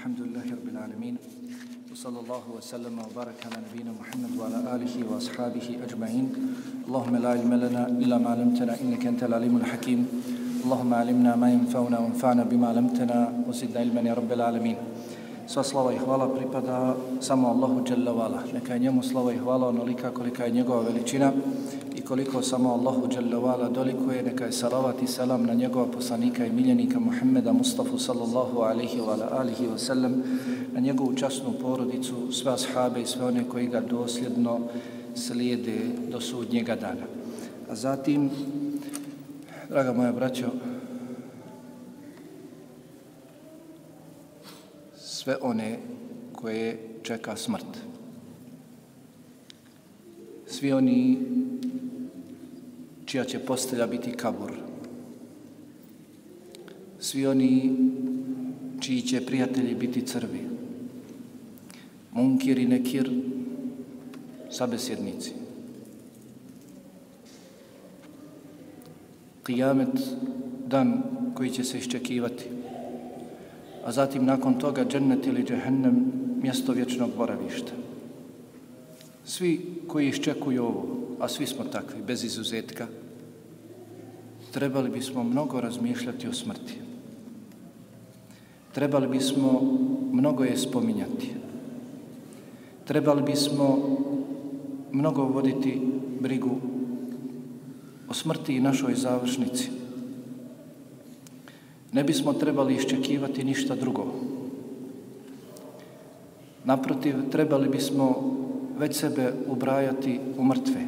الحمد لله رب العالمين وصلى الله وسلم وبارك على نبينا محمد وعلى آله وأصحابه أجمعين اللهم لا علم لنا إلا ما علمتنا إنك أنت العليم الحكيم اللهم علمنا ما ينفعنا وانفعنا بما علمتنا وزدنا علما يا رب العالمين Sva slava i hvala pripada samo Allahu Jalla Vala. Neka je njemu slava i hvala onolika kolika je njegova veličina i koliko samo Allahu Jalla dolikuje. Neka je salavat i salam na njegova poslanika i miljenika Muhammeda Mustafa sallallahu alihi wa alihi wa sallam, na njegovu časnu porodicu, sve ashabe i sve one koji ga dosljedno slijede do sudnjega dana. A zatim, draga moja braćo, sve one koje čeka smrt. Svi oni čija će postelja biti kabur. Svi oni čiji će prijatelji biti crvi. Munkir i nekir, sabesjednici. Kijamet, dan koji će se iščekivati a zatim nakon toga džennet ili džehennem, mjesto vječnog boravišta. Svi koji iščekuju ovo, a svi smo takvi, bez izuzetka, trebali bismo mnogo razmišljati o smrti. Trebali bismo mnogo je spominjati. Trebali bismo mnogo voditi brigu o smrti i našoj završnici ne bismo trebali iščekivati ništa drugo. Naprotiv, trebali bismo već sebe ubrajati u mrtve.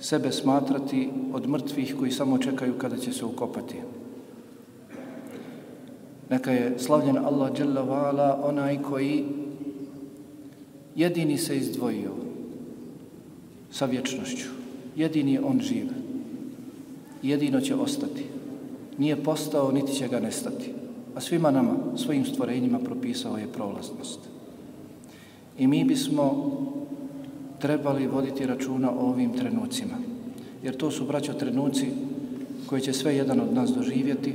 Sebe smatrati od mrtvih koji samo čekaju kada će se ukopati. Neka je slavljen Allah Jalla Vala, onaj koji jedini se izdvojio sa vječnošću. Jedini on živ. Jedino će ostati nije postao, niti će ga nestati. A svima nama, svojim stvorenjima propisao je prolaznost. I mi bismo trebali voditi računa o ovim trenucima. Jer to su, braćo, trenuci koje će sve jedan od nas doživjeti,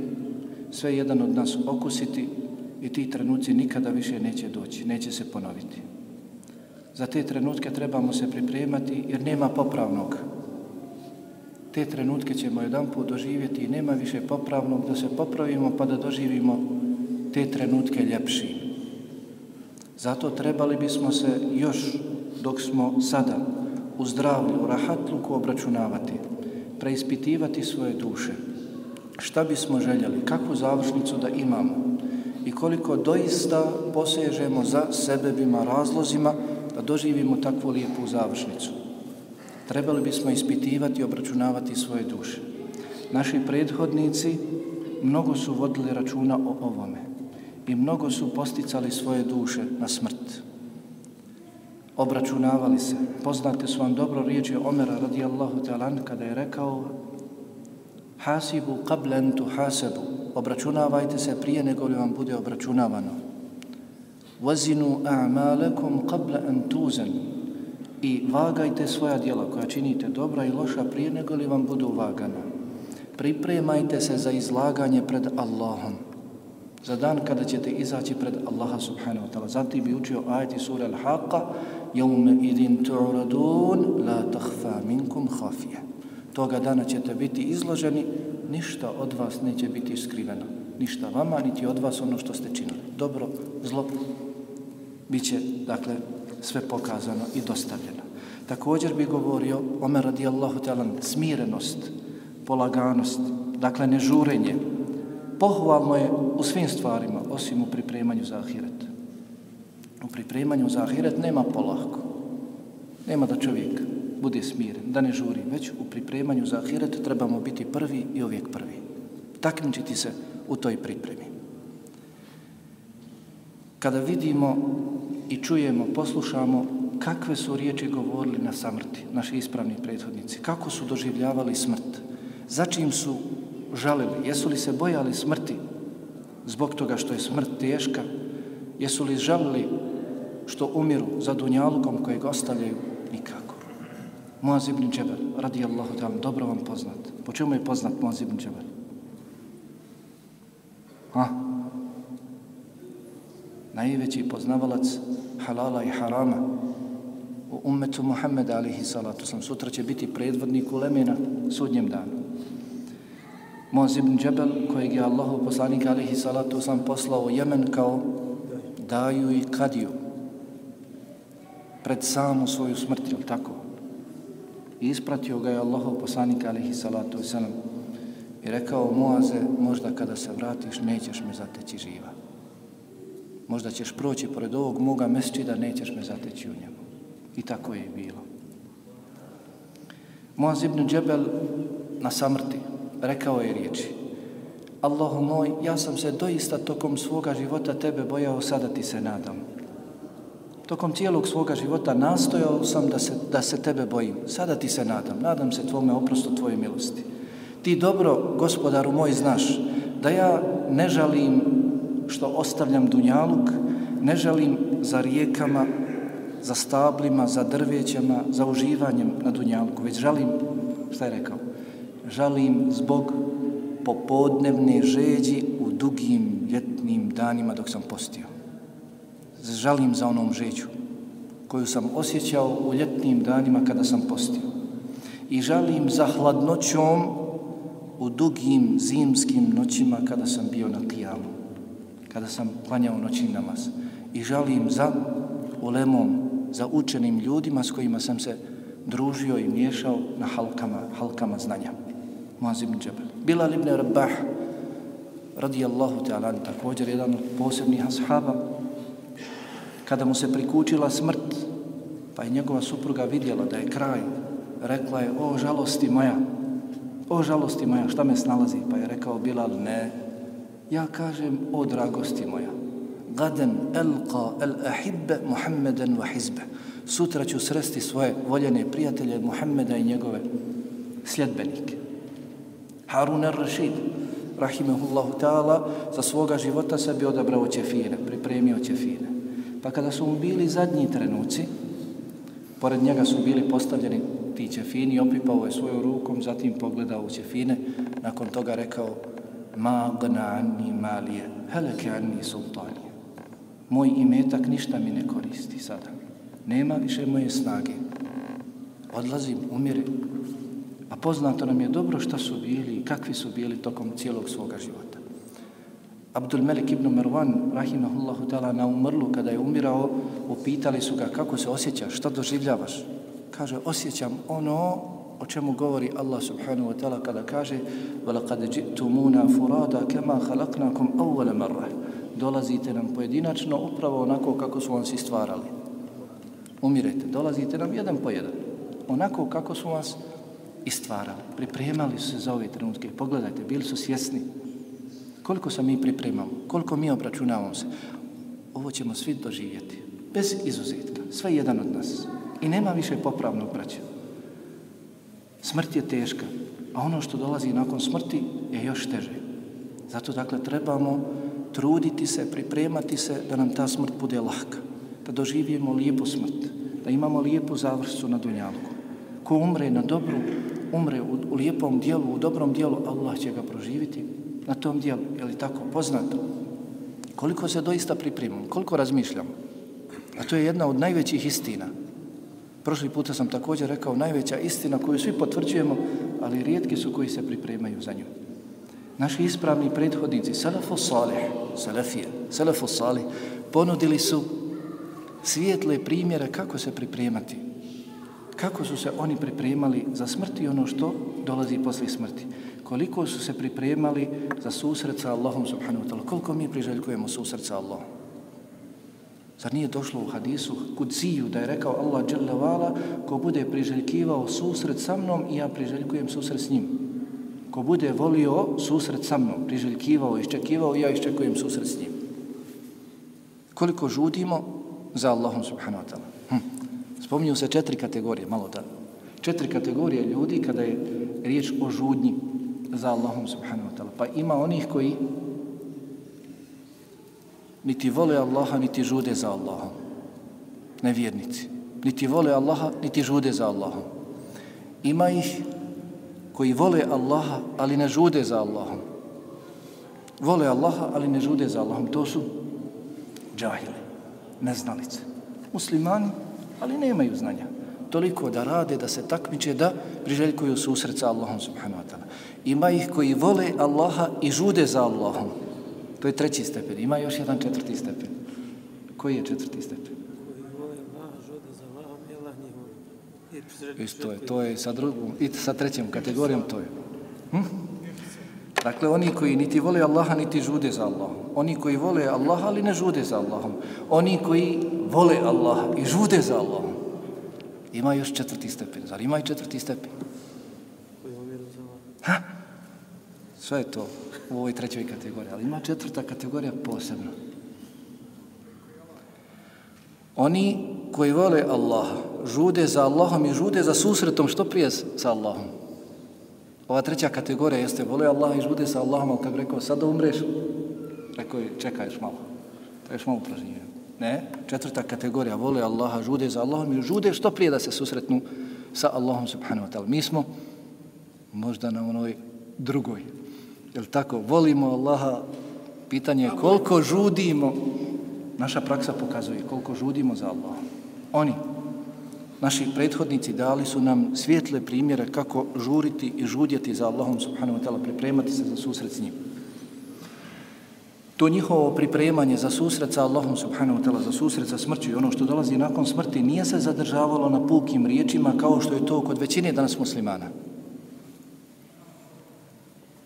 sve jedan od nas okusiti i ti trenuci nikada više neće doći, neće se ponoviti. Za te trenutke trebamo se pripremati jer nema popravnog te trenutke ćemo jedan put doživjeti i nema više popravnog da se popravimo pa da doživimo te trenutke ljepšim. Zato trebali bismo se još dok smo sada u zdravlju, u rahatluku obračunavati, preispitivati svoje duše. Šta bismo željeli, kakvu završnicu da imamo i koliko doista posežemo za sebebima, razlozima da doživimo takvu lijepu završnicu trebali bismo ispitivati i obračunavati svoje duše. Naši prethodnici mnogo su vodili računa o ovome i mnogo su posticali svoje duše na smrt. Obračunavali se. Poznate su vam dobro riječi Omera radijallahu ta'ala kada je rekao Hasibu qablen tu hasebu. Obračunavajte se prije nego li vam bude obračunavano. Vazinu a'malekum qabla an tuzan i vagajte svoja djela koja činite dobra i loša prije nego li vam budu vagana. Pripremajte se za izlaganje pred Allahom. Za dan kada ćete izaći pred Allaha subhanahu wa ta'ala. Zatim bi učio ajati sura Al-Haqqa يَوْمَ idin tu'radun la تَخْفَى minkum خَافِيَ Toga dana ćete biti izloženi, ništa od vas neće biti skriveno. Ništa vama, niti od vas ono što ste činili. Dobro, zlo, bit će, dakle, sve pokazano i dostavljeno. Također bi govorio Omer radijallahu ta'ala smirenost, polaganost, dakle nežurenje. Pohvalno je u svim stvarima, osim u pripremanju za ahiret. U pripremanju za ahiret nema polako. Nema da čovjek bude smiren, da ne žuri. Već u pripremanju za ahiret trebamo biti prvi i uvijek prvi. Takmičiti se u toj pripremi. Kada vidimo i čujemo, poslušamo kakve su riječi govorili na samrti, naši ispravni prethodnici, kako su doživljavali smrt, začim su žalili, jesu li se bojali smrti zbog toga što je smrt teška, jesu li žalili što umiru za dunjalukom kojeg ostavljaju, nikako. Muaz ibn Džebel, radijallahu ta'ala, dobro vam poznat. Po čemu je poznat Muaz ibn Džebel? Ha? najveći poznavalac halala i harama u ummetu Muhammeda alihi salatu sam. Sutra će biti predvodnik u Lemena sudnjem danu. Moz ibn Džebel, kojeg je Allahu poslanik alihi salatu sam poslao u Jemen kao daju i kadiju pred samu svoju smrt, ili tako? I ispratio ga je Allahu poslanik alihi salatu sam i rekao Moaze, možda kada se vratiš nećeš me zateći živa. Možda ćeš proći pored ovog moga mesčida, nećeš me zateći u njemu. I tako je bilo. Moaz ibn Džebel na samrti rekao je riječi Allahu moj, ja sam se doista tokom svoga života tebe bojao, sada ti se nadam. Tokom cijelog svoga života nastojao sam da se, da se tebe bojim. Sada ti se nadam. Nadam se tvome oprostu, tvoje milosti. Ti dobro, gospodaru moj, znaš da ja ne žalim što ostavljam dunjaluk, ne žalim za rijekama, za stablima, za drvećama, za uživanjem na dunjalku, već žalim, šta je rekao, žalim zbog popodnevne žeđi u dugim ljetnim danima dok sam postio. Žalim za onom žeđu koju sam osjećao u ljetnim danima kada sam postio. I žalim za hladnoćom u dugim zimskim noćima kada sam bio na kijalu, kada sam klanjao noćni namaz. I žalim za ulemom, za učenim ljudima s kojima sam se družio i miješao na halkama, halkama znanja. Muaz ibn Džabal. Bilal ibn Rabah, radijallahu ta'ala, također jedan od posebnih ashaba, kada mu se prikučila smrt, pa je njegova supruga vidjela da je kraj, rekla je, o žalosti moja, o žalosti moja, šta me snalazi? Pa je rekao Bilal, ne, ja kažem, o dragosti moja, gaden elqa el ahibbe Muhammeden wa hizbe. Sutra ću sresti svoje voljene prijatelje Muhammeda i njegove sljedbenike. Harun al-Rashid, rahimehullahu ta'ala, za svoga života sebi odabrao ćefine, pripremio ćefine. Pa kada su mu bili zadnji trenuci, pored njega su bili postavljeni ti ćefini, opipao je svojom rukom, zatim pogledao u ćefine, nakon toga rekao, ma gna anni malije, heleke anni sultanije. Moj imetak ništa mi ne koristi sada. Nema više moje snage. Odlazim, umirim, A poznato nam je dobro šta su bili i kakvi su bili tokom cijelog svoga života. Abdul Melik ibn Marwan, rahimahullahu ta'ala, na umrlu, kada je umirao, upitali su ga kako se osjećaš, šta doživljavaš? Kaže, osjećam ono o čemu govori Allah subhanahu wa ta'ala kada kaže وَلَقَدْ جِئْتُمُونَا فُرَادَ كَمَا خَلَقْنَاكُمْ أَوَّلَ مَرَّ Dolazite nam pojedinačno, upravo onako kako su vam si stvarali. Umirete, dolazite nam jedan po jedan. Onako kako su vas i stvarali. Pripremali su se za ove trenutke. Pogledajte, bili su svjesni. Koliko se mi pripremamo, koliko mi obračunavamo se. Ovo ćemo svi doživjeti. Bez izuzetka. Sve jedan od nas. I nema više popravnog braća. Smrt je teška. A ono što dolazi nakon smrti je još teže. Zato dakle trebamo truditi se, pripremati se da nam ta smrt bude lahka. Da doživijemo lijepu smrt. Da imamo lijepu završcu na dunjalku. Ko umre na dobru, umre u, u lijepom dijelu, u dobrom dijelu, Allah će ga proživiti na tom dijelu. Je li tako? Poznato. Koliko se doista pripremam, koliko razmišljam. A to je jedna od najvećih istina. Prošli puta sam također rekao najveća istina koju svi potvrđujemo, ali rijetki su koji se pripremaju za nju. Naši ispravni prethodnici, Salafu Salih, Salafije, Salafu Salih, ponudili su svijetle primjere kako se pripremati kako su se oni pripremali za smrt i ono što dolazi posle smrti. Koliko su se pripremali za susret sa Allahom subhanahu wa ta'ala. Koliko mi priželjkujemo susret sa Allahom. Zar nije došlo u hadisu kudziju da je rekao Allah dželevala ko bude priželjkivao susret sa mnom i ja priželjkujem susret s njim. Ko bude volio susret sa mnom, priželjkivao, iščekivao, ja iščekujem susret s njim. Koliko žudimo za Allahom subhanahu wa ta'ala. Spominju se četiri kategorije, malo da. Četiri kategorije ljudi kada je riječ o žudnji za Allahom subhanahu wa ta'ala. Pa ima onih koji niti vole Allaha, niti žude za Allahom. Nevjernici. Niti vole Allaha, niti žude za Allahom. Ima ih koji vole Allaha, ali ne žude za Allahom. Vole Allaha, ali ne žude za Allahom. To su džahili, neznalice. Muslimani, ali nemaju znanja. Toliko da rade, da se takmiče, da priželjkuju susret sa Allahom subhanahu wa ta'ala. Ima ih koji vole Allaha i žude za Allahom. To je treći stepen. Ima još jedan četvrti stepen. Koji je četvrti stepen? Isto je, to je sa drugom, i sa trećom kategorijom, to je. Hm? Dakle, oni koji niti vole Allaha, niti žude za Allahom. Oni koji vole Allaha, ali ne žude za Allahom. Oni koji vole Allaha i žude za Allahom. Ima još četvrti stepen. Zar ima i četvrti stepen? Ha? Sve je to u ovoj trećoj kategoriji. Ali ima četvrta kategorija posebno. Oni koji vole Allaha, žude za Allahom i žude za susretom što prije sa Allahom. Ova treća kategorija jeste vole Allah i žude sa Allahom, ali kad bi rekao sad da umreš, rekao je čekaj još malo, trebaš malo pražnije. Ne, četvrta kategorija vole Allaha, žude za Allahom i žude što prije da se susretnu sa Allahom subhanahu wa ta'ala. Mi smo možda na onoj drugoj. Jel tako? Volimo Allaha, pitanje je koliko žudimo, naša praksa pokazuje koliko žudimo za Allahom. Oni, naši prethodnici dali su nam svijetle primjere kako žuriti i žudjeti za Allahom subhanahu wa ta'ala, pripremati se za susret s njim. To njihovo pripremanje za susret sa Allahom subhanahu wa ta'ala, za susret sa smrću i ono što dolazi nakon smrti nije se zadržavalo na pukim riječima kao što je to kod većine danas muslimana.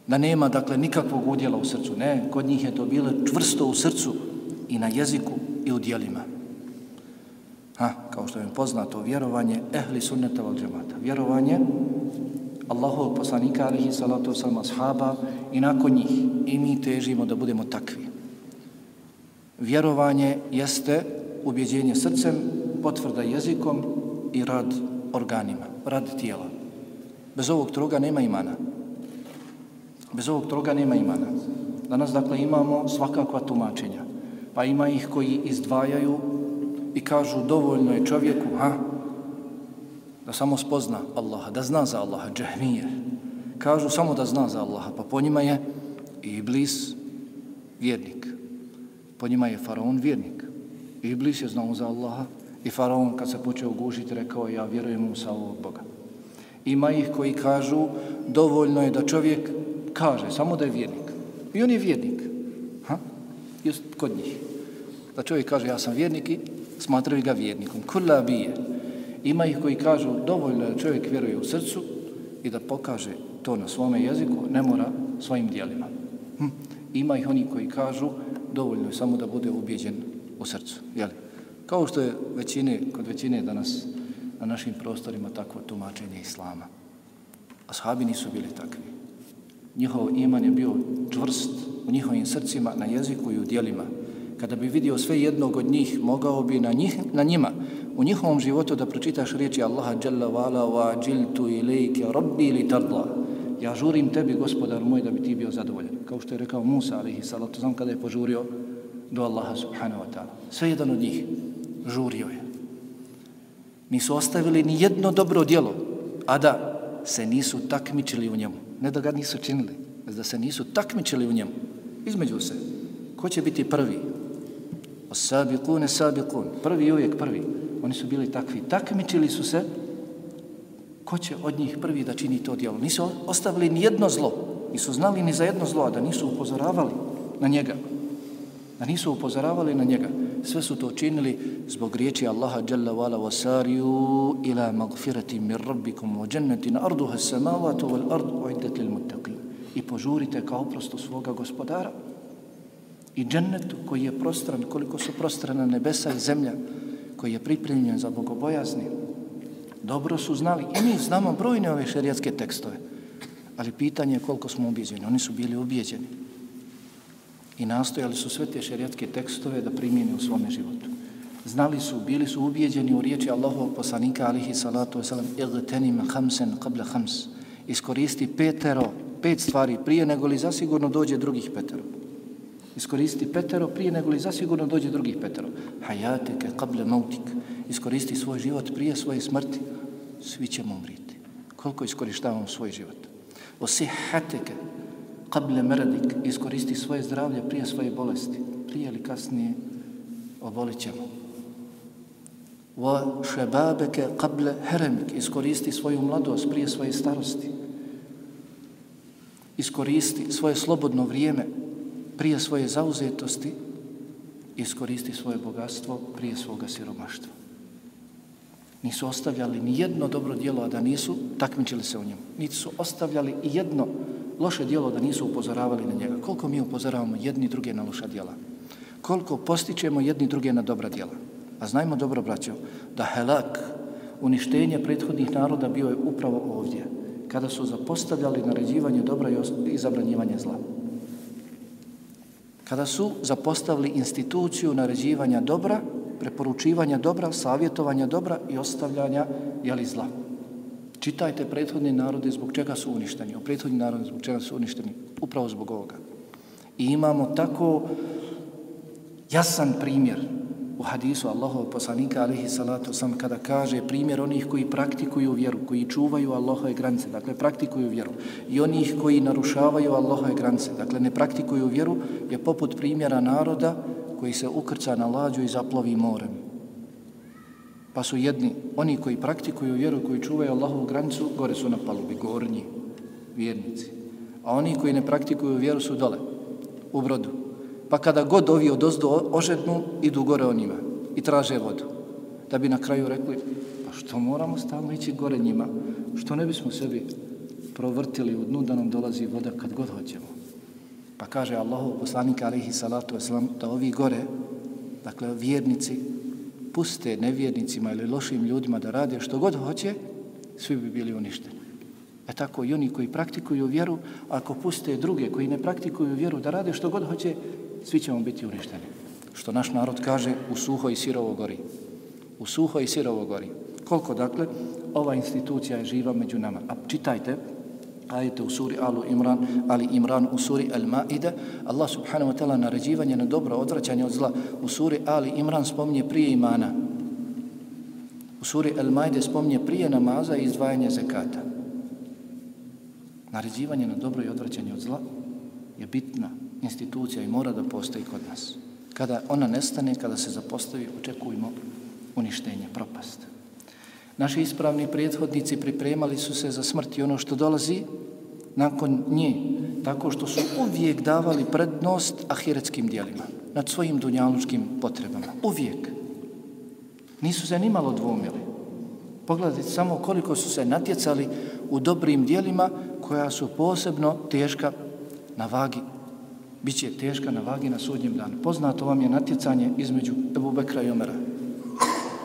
Da nema, dakle, nikakvog udjela u srcu. Ne, kod njih je to bilo čvrsto u srcu i na jeziku i u dijelima. Ha, kao što je poznato, vjerovanje ehli sunneta val džemata. Vjerovanje Allahov poslanika alihi salatu wasalam ashaba i nakon njih. I mi težimo da budemo takvi. Vjerovanje jeste ubjeđenje srcem, potvrda jezikom i rad organima, rad tijela. Bez ovog troga nema imana. Bez ovog troga nema imana. Danas, dakle, imamo svakakva tumačenja. Pa ima ih koji izdvajaju i kažu dovoljno je čovjeku, ha, da samo spozna Allaha, da zna za Allaha, džahmije. Kažu samo da zna za Allaha, pa po njima je Iblis vjernik. Po njima je Faraon vjernik. Iblis je znao za Allaha i Faraon kad se počeo gušiti rekao ja vjerujem u sa ovog Boga. Ima ih koji kažu dovoljno je da čovjek kaže samo da je vjernik. I on je vjernik. Ha? Just kod njih. Da čovjek kaže ja sam vjernik i smatraju ga vjernikom. Kula bije. Ima ih koji kažu dovoljno da čovjek vjeruje u srcu i da pokaže to na svome jeziku, ne mora svojim dijelima. Hm. Ima ih oni koji kažu dovoljno je samo da bude ubjeđen u srcu. Jeli? Kao što je većine, kod većine danas na našim prostorima takvo tumačenje islama. Ashabi nisu bili takvi. Njihov iman je bio čvrst u njihovim srcima, na jeziku i u dijelima. Kada bi vidio sve jednog od njih, mogao bi na, njih, na njima u njihovom životu da pročitaš riječi Allaha Jalla wa'ala wa džiltu ilike rabbi li tadla. Ja žurim tebi, gospodar moj, da bi ti bio zadovoljan. Kao što je rekao Musa, alihi salatu, znam kada je požurio do Allaha subhanahu wa ta'ala. Sve jedan od njih žurio je. Nisu ostavili ni jedno dobro djelo, a da se nisu takmičili u njemu. Ne da ga nisu činili, da se nisu takmičili u njemu. Između se. Ko će biti prvi? Osabiqune sabiqun. Prvi uvijek prvi. Oni su bili takvi. Takmičili su se ko će od njih prvi da čini to djelo. Nisu ostavili ni jedno zlo. Nisu znali ni za jedno zlo, da nisu upozoravali na njega. Da nisu upozoravali na njega. Sve su to činili zbog riječi Allaha Jalla wala wasariu ila magfirati min rabbikum wa jannatin arduha samavatu wal ardu uiddat lil muttaqin. I požurite kao prosto svoga gospodara i džennetu koji je prostran, koliko su prostrana nebesa i zemlja, koji je pripremljen za bogobojazni. Dobro su znali i mi znamo brojne ove šerijatske tekstove, ali pitanje je koliko smo ubijeđeni. Oni su bili ubijeđeni i nastojali su sve te šerijatske tekstove da primijene u svome životu. Znali su, bili su ubijeđeni u riječi Allahovog poslanika, alihi salatu wasalam, igtenim hamsen qabla hams, iskoristi petero, pet stvari prije nego li zasigurno dođe drugih petero iskoristi petero prije nego li zasigurno dođe drugih petero. Hajateke kable mautik. Iskoristi svoj život prije svoje smrti. Svi ćemo umriti. Koliko iskoristavamo svoj život? Osihateke kable meradik. Iskoristi svoje zdravlje prije svoje bolesti. Prije ili kasnije obolit ćemo. Wa šebabeke kable heremik, iskoristi svoju mladost prije svoje starosti. Iskoristi svoje slobodno vrijeme prije svoje zauzetosti, iskoristi svoje bogatstvo prije svoga siromaštva. Nisu ostavljali ni jedno dobro dijelo, a da nisu takmičili se u njemu. Niti su ostavljali i jedno loše dijelo da nisu upozoravali na njega. Koliko mi upozoravamo jedni druge na loša dijela? Koliko postičemo jedni druge na dobra dijela? A znajmo dobro, braćo, da helak, uništenje prethodnih naroda bio je upravo ovdje, kada su zapostavljali naređivanje dobra i zabranjivanje zla. Kada su zapostavili instituciju naređivanja dobra, preporučivanja dobra, savjetovanja dobra i ostavljanja jeli zla. Čitajte prethodni narode zbog čega su uništeni. O prethodni narodi zbog čega su uništeni. Upravo zbog ovoga. I imamo tako jasan primjer u hadisu Allahov poslanika alihi salatu sam kada kaže primjer onih koji praktikuju vjeru, koji čuvaju Allahove granice, dakle praktikuju vjeru i onih koji narušavaju Allahove granice, dakle ne praktikuju vjeru, je poput primjera naroda koji se ukrca na lađu i zaplovi morem. Pa su jedni, oni koji praktikuju vjeru, koji čuvaju Allahovu granicu, gore su na palubi, gornji, vjernici. A oni koji ne praktikuju vjeru su dole, u brodu. Pa kada god ovi od ozdu ožednu, idu gore o njima i traže vodu. Da bi na kraju rekli, pa što moramo stalno ići gore njima? Što ne bismo sebi provrtili u dnu da nam dolazi voda kad god hoćemo? Pa kaže Allahu poslanika alihi salatu wasalam da ovi gore, dakle vjernici, puste nevjernicima ili lošim ljudima da rade što god hoće, svi bi bili uništeni. E tako i oni koji praktikuju vjeru, ako puste druge koji ne praktikuju vjeru da rade što god hoće, svi ćemo biti uništeni. Što naš narod kaže u suho i sirovo gori. U suho i sirovo gori. Koliko dakle ova institucija je živa među nama. A čitajte ajete u suri Alu Imran, ali Imran u suri Al Maide, Allah subhanahu wa ta'ala naređivanje na dobro odvraćanje od zla. U suri Ali Imran spominje prije imana. U suri Al Maide spominje prije namaza i izdvajanje zekata. Naređivanje na dobro i odvraćanje od zla je bitna institucija i mora da postoji kod nas. Kada ona nestane, kada se zapostavi, očekujemo uništenje, propast. Naši ispravni prethodnici pripremali su se za smrt i ono što dolazi nakon nje, tako što su uvijek davali prednost ahiretskim dijelima nad svojim dunjalučkim potrebama. Uvijek. Nisu se nimalo dvomili. Pogledajte samo koliko su se natjecali u dobrim dijelima koja su posebno teška na vagi Biće teška na vagi na sudnjem danu. Poznato vam je natjecanje između Ebu Bekra i Omera.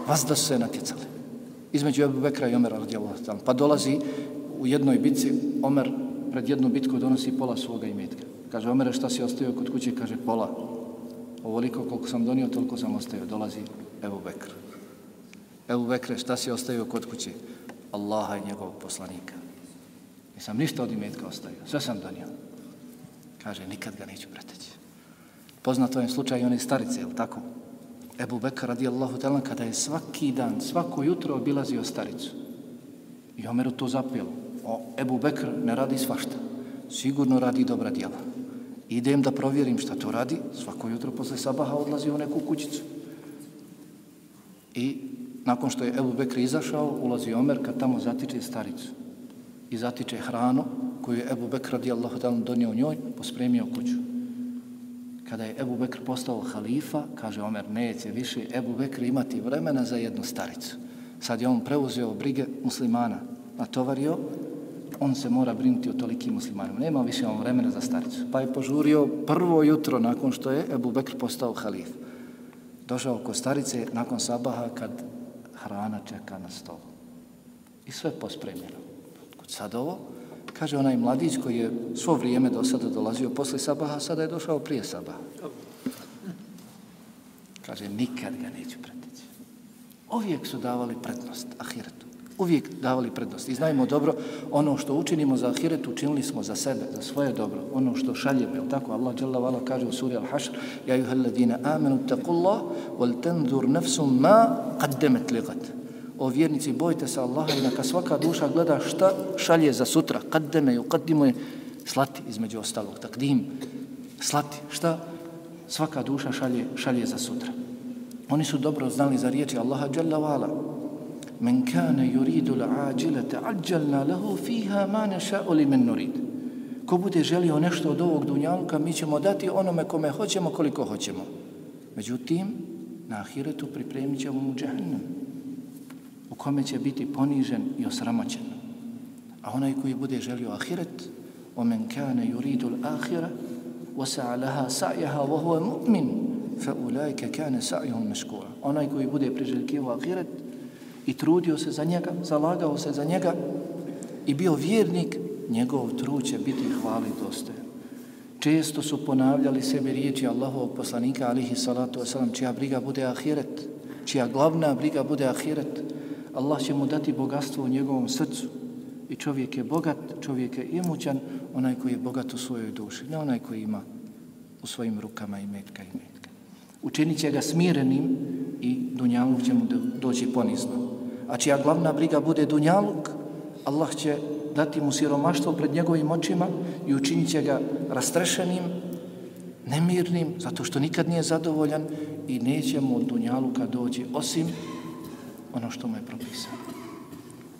Vas da su se natjecali. Između Ebu Bekra i Omera radijallahu ta'ala. Pa dolazi u jednoj bitci, Omer pred jednu bitku donosi pola svoga imetka. Kaže, Omer, šta si ostavio kod kuće? Kaže, pola. Ovoliko koliko sam donio, toliko sam ostavio. Dolazi Ebu Bekr. Ebu Bekre, šta si ostavio kod kuće? Allaha i njegovog poslanika. Nisam ništa od imetka ostavio. Sve sam donio. Kaže, nikad ga neću preteći. Poznato je slučaj one starice, je tako? Ebu Bekar radijallahu talan, kada je svaki dan, svako jutro obilazio staricu. I Omeru to zapelo. O, Ebu Bekr ne radi svašta. Sigurno radi dobra djela. Idem da provjerim šta to radi. Svako jutro posle sabaha odlazi u neku kućicu. I nakon što je Ebu Bekr izašao, ulazi Omer kad tamo zatiče staricu. I zatiče hranu koju je Ebu Bekr radijallahu ta'ala donio njoj, pospremio kuću. Kada je Ebu Bekr postao halifa, kaže Omer, neće više Ebu Bekr imati vremena za jednu staricu. Sad je on preuzeo brige muslimana, natovario, on se mora brinuti o tolikim muslimanima. Nema više on vremena za staricu. Pa je požurio prvo jutro nakon što je Ebu Bekr postao halif. Došao kod starice nakon sabaha kad hrana čeka na stolu. I sve pospremljeno. Kod sad ovo, Kaže onaj mladić koji je svo vrijeme do sada dolazio posle sabaha, sada je došao prije sabaha. Kaže, nikad ga neću pretići. Uvijek su davali prednost ahiretu. Uvijek davali prednost. I znajmo dobro, ono što učinimo za ahiretu, učinili smo za sebe, za svoje dobro. Ono što šaljemo, je tako? Allah dželle Vala kaže u suri Al-Hašr, Ja juha alladina amenu taqullah, wal tendur nefsum ma qaddemet ligat o vjernici, bojte se Allaha i neka svaka duša gleda šta šalje za sutra, kad deme ju, kad je slati između ostalog, takdim, slati, šta svaka duša šalje, šalje za sutra. Oni su dobro znali za riječi Allaha Jalla Vala. Men kane yuridu l'ađilete ađalna lahu fiha ma neša'u li men nurid. Ko bude želio nešto od ovog dunjalka, mi ćemo dati onome kome hoćemo koliko hoćemo. Međutim, na ahiretu pripremit ćemo mu džahnem, u kome će biti ponižen i osramoćen. A onaj koji bude želio ahiret, ومن كان يريد الآخرة وسعى لها سعيها وهو مؤمن فأولئك كان سعيهم مشكورا onaj koji bude priželjkivo ahiret i trudio se za njega, zalagao se za njega i bio vjernik, njegov trud će biti hvali dostojan. Često su ponavljali sebi riječi Allahovog poslanika, alihi salatu wasalam, čija briga bude ahiret, čija glavna briga bude ahiret, Allah će mu dati bogatstvo u njegovom srcu, I čovjek je bogat, čovjek je imućan, onaj koji je bogat u svojoj duši, ne onaj koji ima u svojim rukama i metka i metka. Učinit će ga smirenim i dunjaluk će mu doći ponizno. A čija glavna briga bude dunjaluk, Allah će dati mu siromaštvo pred njegovim očima i učinit će ga rastrešenim, nemirnim, zato što nikad nije zadovoljan i neće mu od dunjaluka doći osim ono što mu je propisano.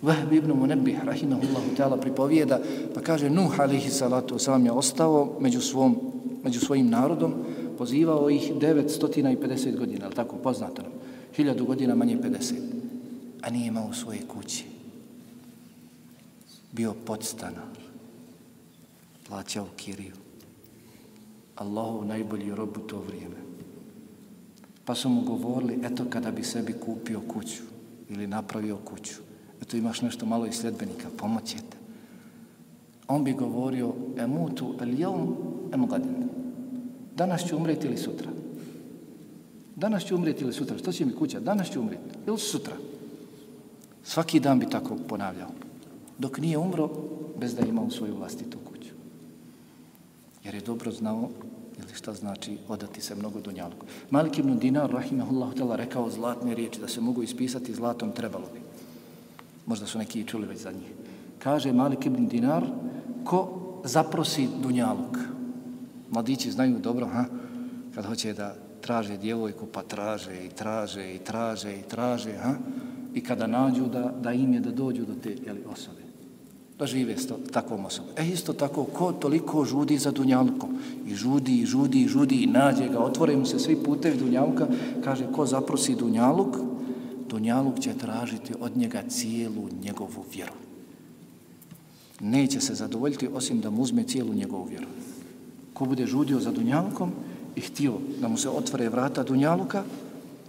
Vahb ibn Munebih, rahimahullahu ta'ala, pripovijeda, pa kaže, Nuh, alihi salatu sam je ostao među, svom, među svojim narodom, pozivao ih 950 godina, ali tako poznato nam, 1000 godina manje 50, a nije imao svoje kući. Bio podstana, plaćao kiriju. Allahov najbolji rob u to vrijeme. Pa su mu govorili, eto kada bi sebi kupio kuću ili napravio kuću, Eto imaš nešto malo i sljedbenika, pomoćete. On bi govorio, emutu el jelm em gadin. Danas ću umreti ili sutra? Danas ću umreti ili sutra? Što će mi kuća? Danas ću umreti ili sutra? Svaki dan bi tako ponavljao. Dok nije umro, bez da ima u svoju vlastitu kuću. Jer je dobro znao ili šta znači odati se mnogo dunjalku. Malik ibn Dinar, rahimahullahu tala, rekao zlatne riječi, da se mogu ispisati zlatom, trebalo bi možda su neki čuli već za njih. Kaže Malik ibn Dinar, ko zaprosi Dunjaluk? Mladići znaju dobro, ha? kad hoće da traže djevojku, pa traže i traže i traže i traže, ha? i kada nađu da, da im je da dođu do te jeli, osobe. Da žive s takvom osobom. E isto tako, ko toliko žudi za Dunjalukom? I žudi, i žudi, i žudi, i nađe ga, otvore mu se svi putevi Dunjaluka, kaže, ko zaprosi Dunjaluk, Dunjaluk će tražiti od njega cijelu njegovu vjeru. Neće se zadovoljiti osim da mu uzme cijelu njegovu vjeru. Ko bude žudio za Dunjalukom i htio da mu se otvore vrata Dunjaluka,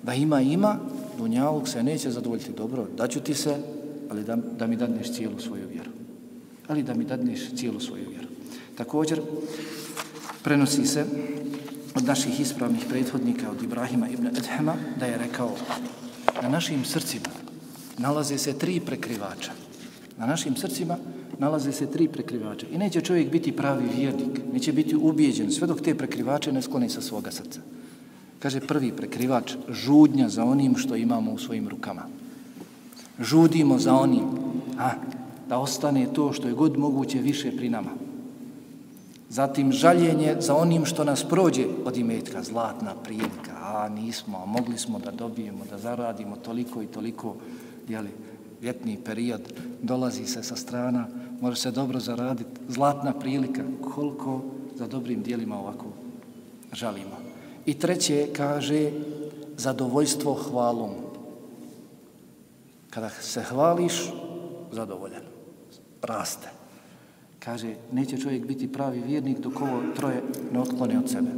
da ima ima, Dunjaluk se neće zadovoljiti. Dobro, daću ti se, ali da, da mi dadneš cijelu svoju vjeru. Ali da mi dadneš cijelu svoju vjeru. Također, prenosi se od naših ispravnih prethodnika, od Ibrahima ibn Edhema, da je rekao na našim srcima nalaze se tri prekrivača. Na našim srcima nalaze se tri prekrivača. I neće čovjek biti pravi vjernik, neće biti ubijeđen sve dok te prekrivače ne skloni sa svoga srca. Kaže prvi prekrivač, žudnja za onim što imamo u svojim rukama. Žudimo za onim, a, da ostane to što je god moguće više pri nama. Zatim žaljenje za onim što nas prođe od imetka, zlatna prilika, a nismo, a mogli smo da dobijemo, da zaradimo toliko i toliko, jeli, vjetni period, dolazi se sa strana, može se dobro zaraditi, zlatna prilika, koliko za dobrim dijelima ovako žalimo. I treće kaže zadovoljstvo hvalom. Kada se hvališ, zadovoljan, raste kaže, neće čovjek biti pravi vjernik dok ovo troje ne otklone od sebe.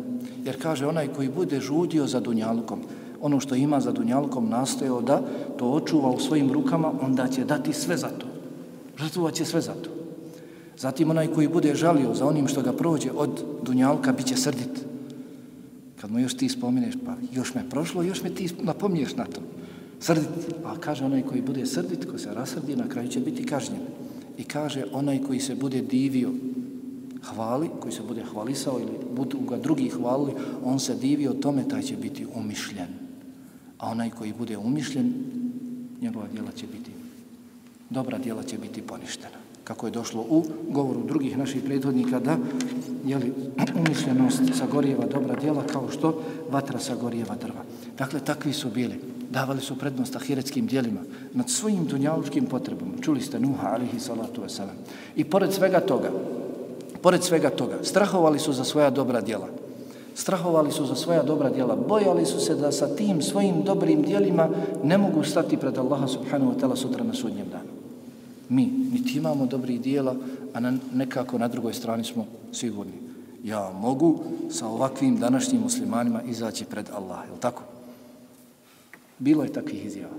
Jer kaže, onaj koji bude žudio za dunjalukom, ono što ima za dunjalukom nastojao da to očuva u svojim rukama, onda će dati sve za to. Žrtvovat će sve za to. Zatim onaj koji bude žalio za onim što ga prođe od dunjalka, bit će srdit. Kad mu još ti spomineš, pa još me prošlo, još me ti napomniješ na to. Srdit. A kaže onaj koji bude srdit, ko se rasrdi, na kraju će biti kažnjen. I kaže onaj koji se bude divio hvali, koji se bude hvalisao ili budu ga drugi hvalili, on se divio tome, taj će biti umišljen. A onaj koji bude umišljen, njegova djela će biti, dobra djela će biti poništena. kako je došlo u govoru drugih naših prethodnika da jeli, umišljenost sagorijeva dobra djela kao što vatra sagorijeva drva. Dakle, takvi su bili. Davali su prednost ahiretskim dijelima nad svojim dunjalučkim potrebama. Čuli ste Nuha, alihi salatu wasalam. I pored svega toga, pored svega toga, strahovali su za svoja dobra djela. Strahovali su za svoja dobra djela. Bojali su se da sa tim svojim dobrim djelima ne mogu stati pred Allaha subhanahu wa ta'ala sutra na sudnjem danu. Mi, niti imamo dobrih dijela, a na, nekako na drugoj strani smo sigurni. Ja mogu sa ovakvim današnjim muslimanima izaći pred Allah, je tako? Bilo je takvih izjava.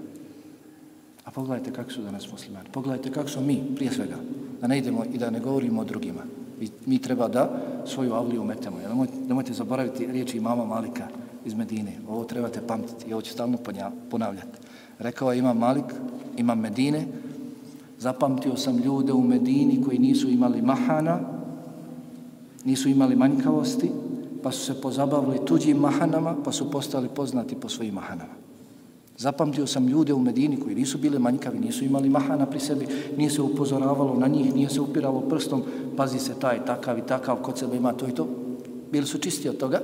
A pogledajte kako su danas muslimani. Pogledajte kako su mi, prije svega, da ne idemo i da ne govorimo o drugima. Mi, mi treba da svoju avliju umetemo. Nemojte, nemojte zaboraviti riječi imama Malika iz Medine. Ovo trebate pamtiti i ovo ću stalno ponavljati. Rekao je imam Malik, imam Medine, zapamtio sam ljude u Medini koji nisu imali mahana, nisu imali manjkavosti, pa su se pozabavili tuđim mahanama, pa su postali poznati po svojim mahanama. Zapamtio sam ljude u Medini koji nisu bili manjkavi, nisu imali mahana pri sebi, nije se upozoravalo na njih, nije se upiralo prstom, pazi se taj, takav i takav, kod sebe ima to i to. Bili su čisti od toga,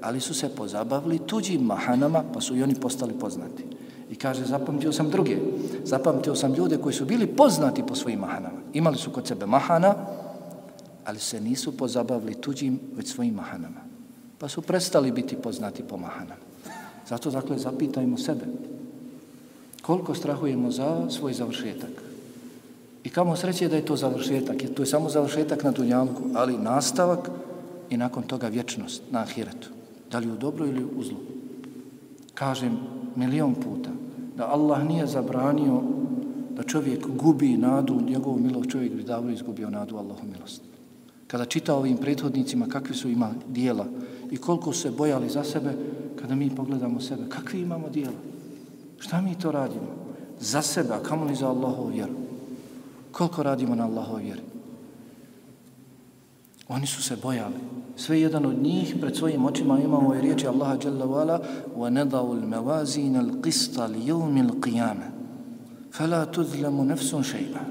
ali su se pozabavili tuđim mahanama, pa su i oni postali poznati. I kaže, zapamtio sam druge. Zapamtio sam ljude koji su bili poznati po svojim mahanama. Imali su kod sebe mahana, ali se nisu pozabavili tuđim, već svojim mahanama. Pa su prestali biti poznati po mahanama. Zato, dakle, zapitajmo sebe koliko strahujemo za svoj završetak. I kamo sreće da je to završetak, jer to je samo završetak na Dunjalku, ali nastavak i nakon toga vječnost na Ahiretu. Da li u dobro ili u zlu. Kažem milion puta da Allah nije zabranio da čovjek gubi nadu u njegovu milost, čovjek bi davno izgubio nadu Allahu milost. Kada čita ovim prethodnicima kakvi su ima dijela i koliko se bojali za sebe, kada mi pogledamo sebe, kakvi imamo dijela? Šta mi to radimo? Za sebe, a kamo li za Allahovu vjeru? Koliko radimo na Allahovu vjeru? Oni su se bojali. Sve jedan od njih pred svojim očima imamo ove riječi Allaha Jalla wa'ala وَنَدَعُ الْمَوَازِينَ الْقِسْطَ لِيَوْمِ الْقِيَامَ فَلَا تُذْلَمُ نَفْسٌ شَيْبًا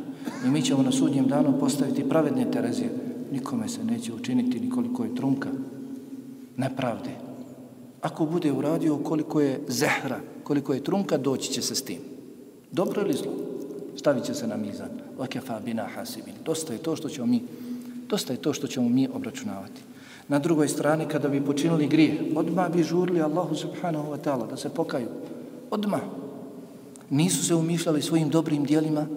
I mi ćemo na sudnjem danu postaviti pravedne terezije. Nikome se neće učiniti nikoliko je trunka nepravde ako bude uradio koliko je zehra, koliko je trunka, doći će se s tim. Dobro ili zlo? Stavit će se na mizan. Vakefa bina hasibin. Dosta je to što ćemo mi, dosta je to što ćemo mi obračunavati. Na drugoj strani, kada bi počinili grije, odmah bi žurli Allahu subhanahu wa ta'ala da se pokaju. Odmah. Nisu se umišljali svojim dobrim dijelima,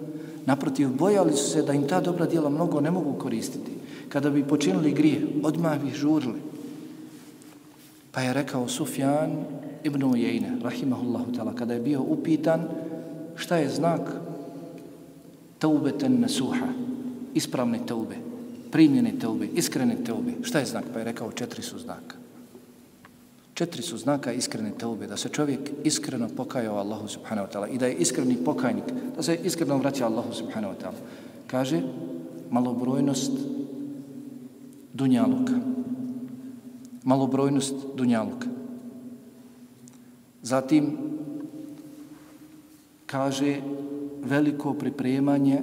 naprotiv, bojali su se da im ta dobra dijela mnogo ne mogu koristiti. Kada bi počinili grije, odmah bi žurli. Pa je rekao Sufjan ibn Ujejne, rahimahullahu ta'ala, kada je bio upitan šta je znak taubeten nasuha, ispravne taube, primljene taube, iskrene taube. Šta je znak? Pa je rekao četiri su znaka. Četiri su znaka iskrene taube, da se čovjek iskreno pokajao Allahu subhanahu wa ta'ala i da je iskreni pokajnik, da se iskreno vraća Allahu subhanahu wa ta'ala. Kaže, malobrojnost dunjaluka, malobrojnost dunjaluka. Zatim kaže veliko pripremanje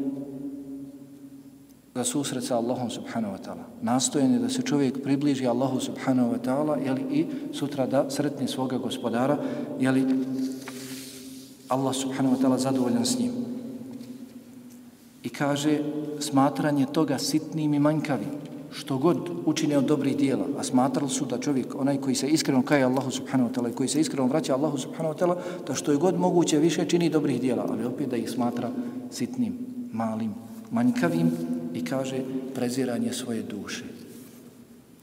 za susret sa Allahom subhanahu wa ta'ala. Nastojanje da se čovjek približi Allahu subhanahu wa ta'ala jeli, i sutra da sretni svoga gospodara jeli Allah subhanahu wa ta'ala zadovoljan s njim. I kaže smatranje toga sitnim i manjkavim što god učine od dobrih dijela, a smatrali su da čovjek, onaj koji se iskreno kaje Allahu subhanahu wa ta'ala i koji se iskreno vraća Allahu subhanahu wa ta'ala, da što je god moguće više čini dobrih dijela, ali opet da ih smatra sitnim, malim, manjkavim i kaže preziranje svoje duše.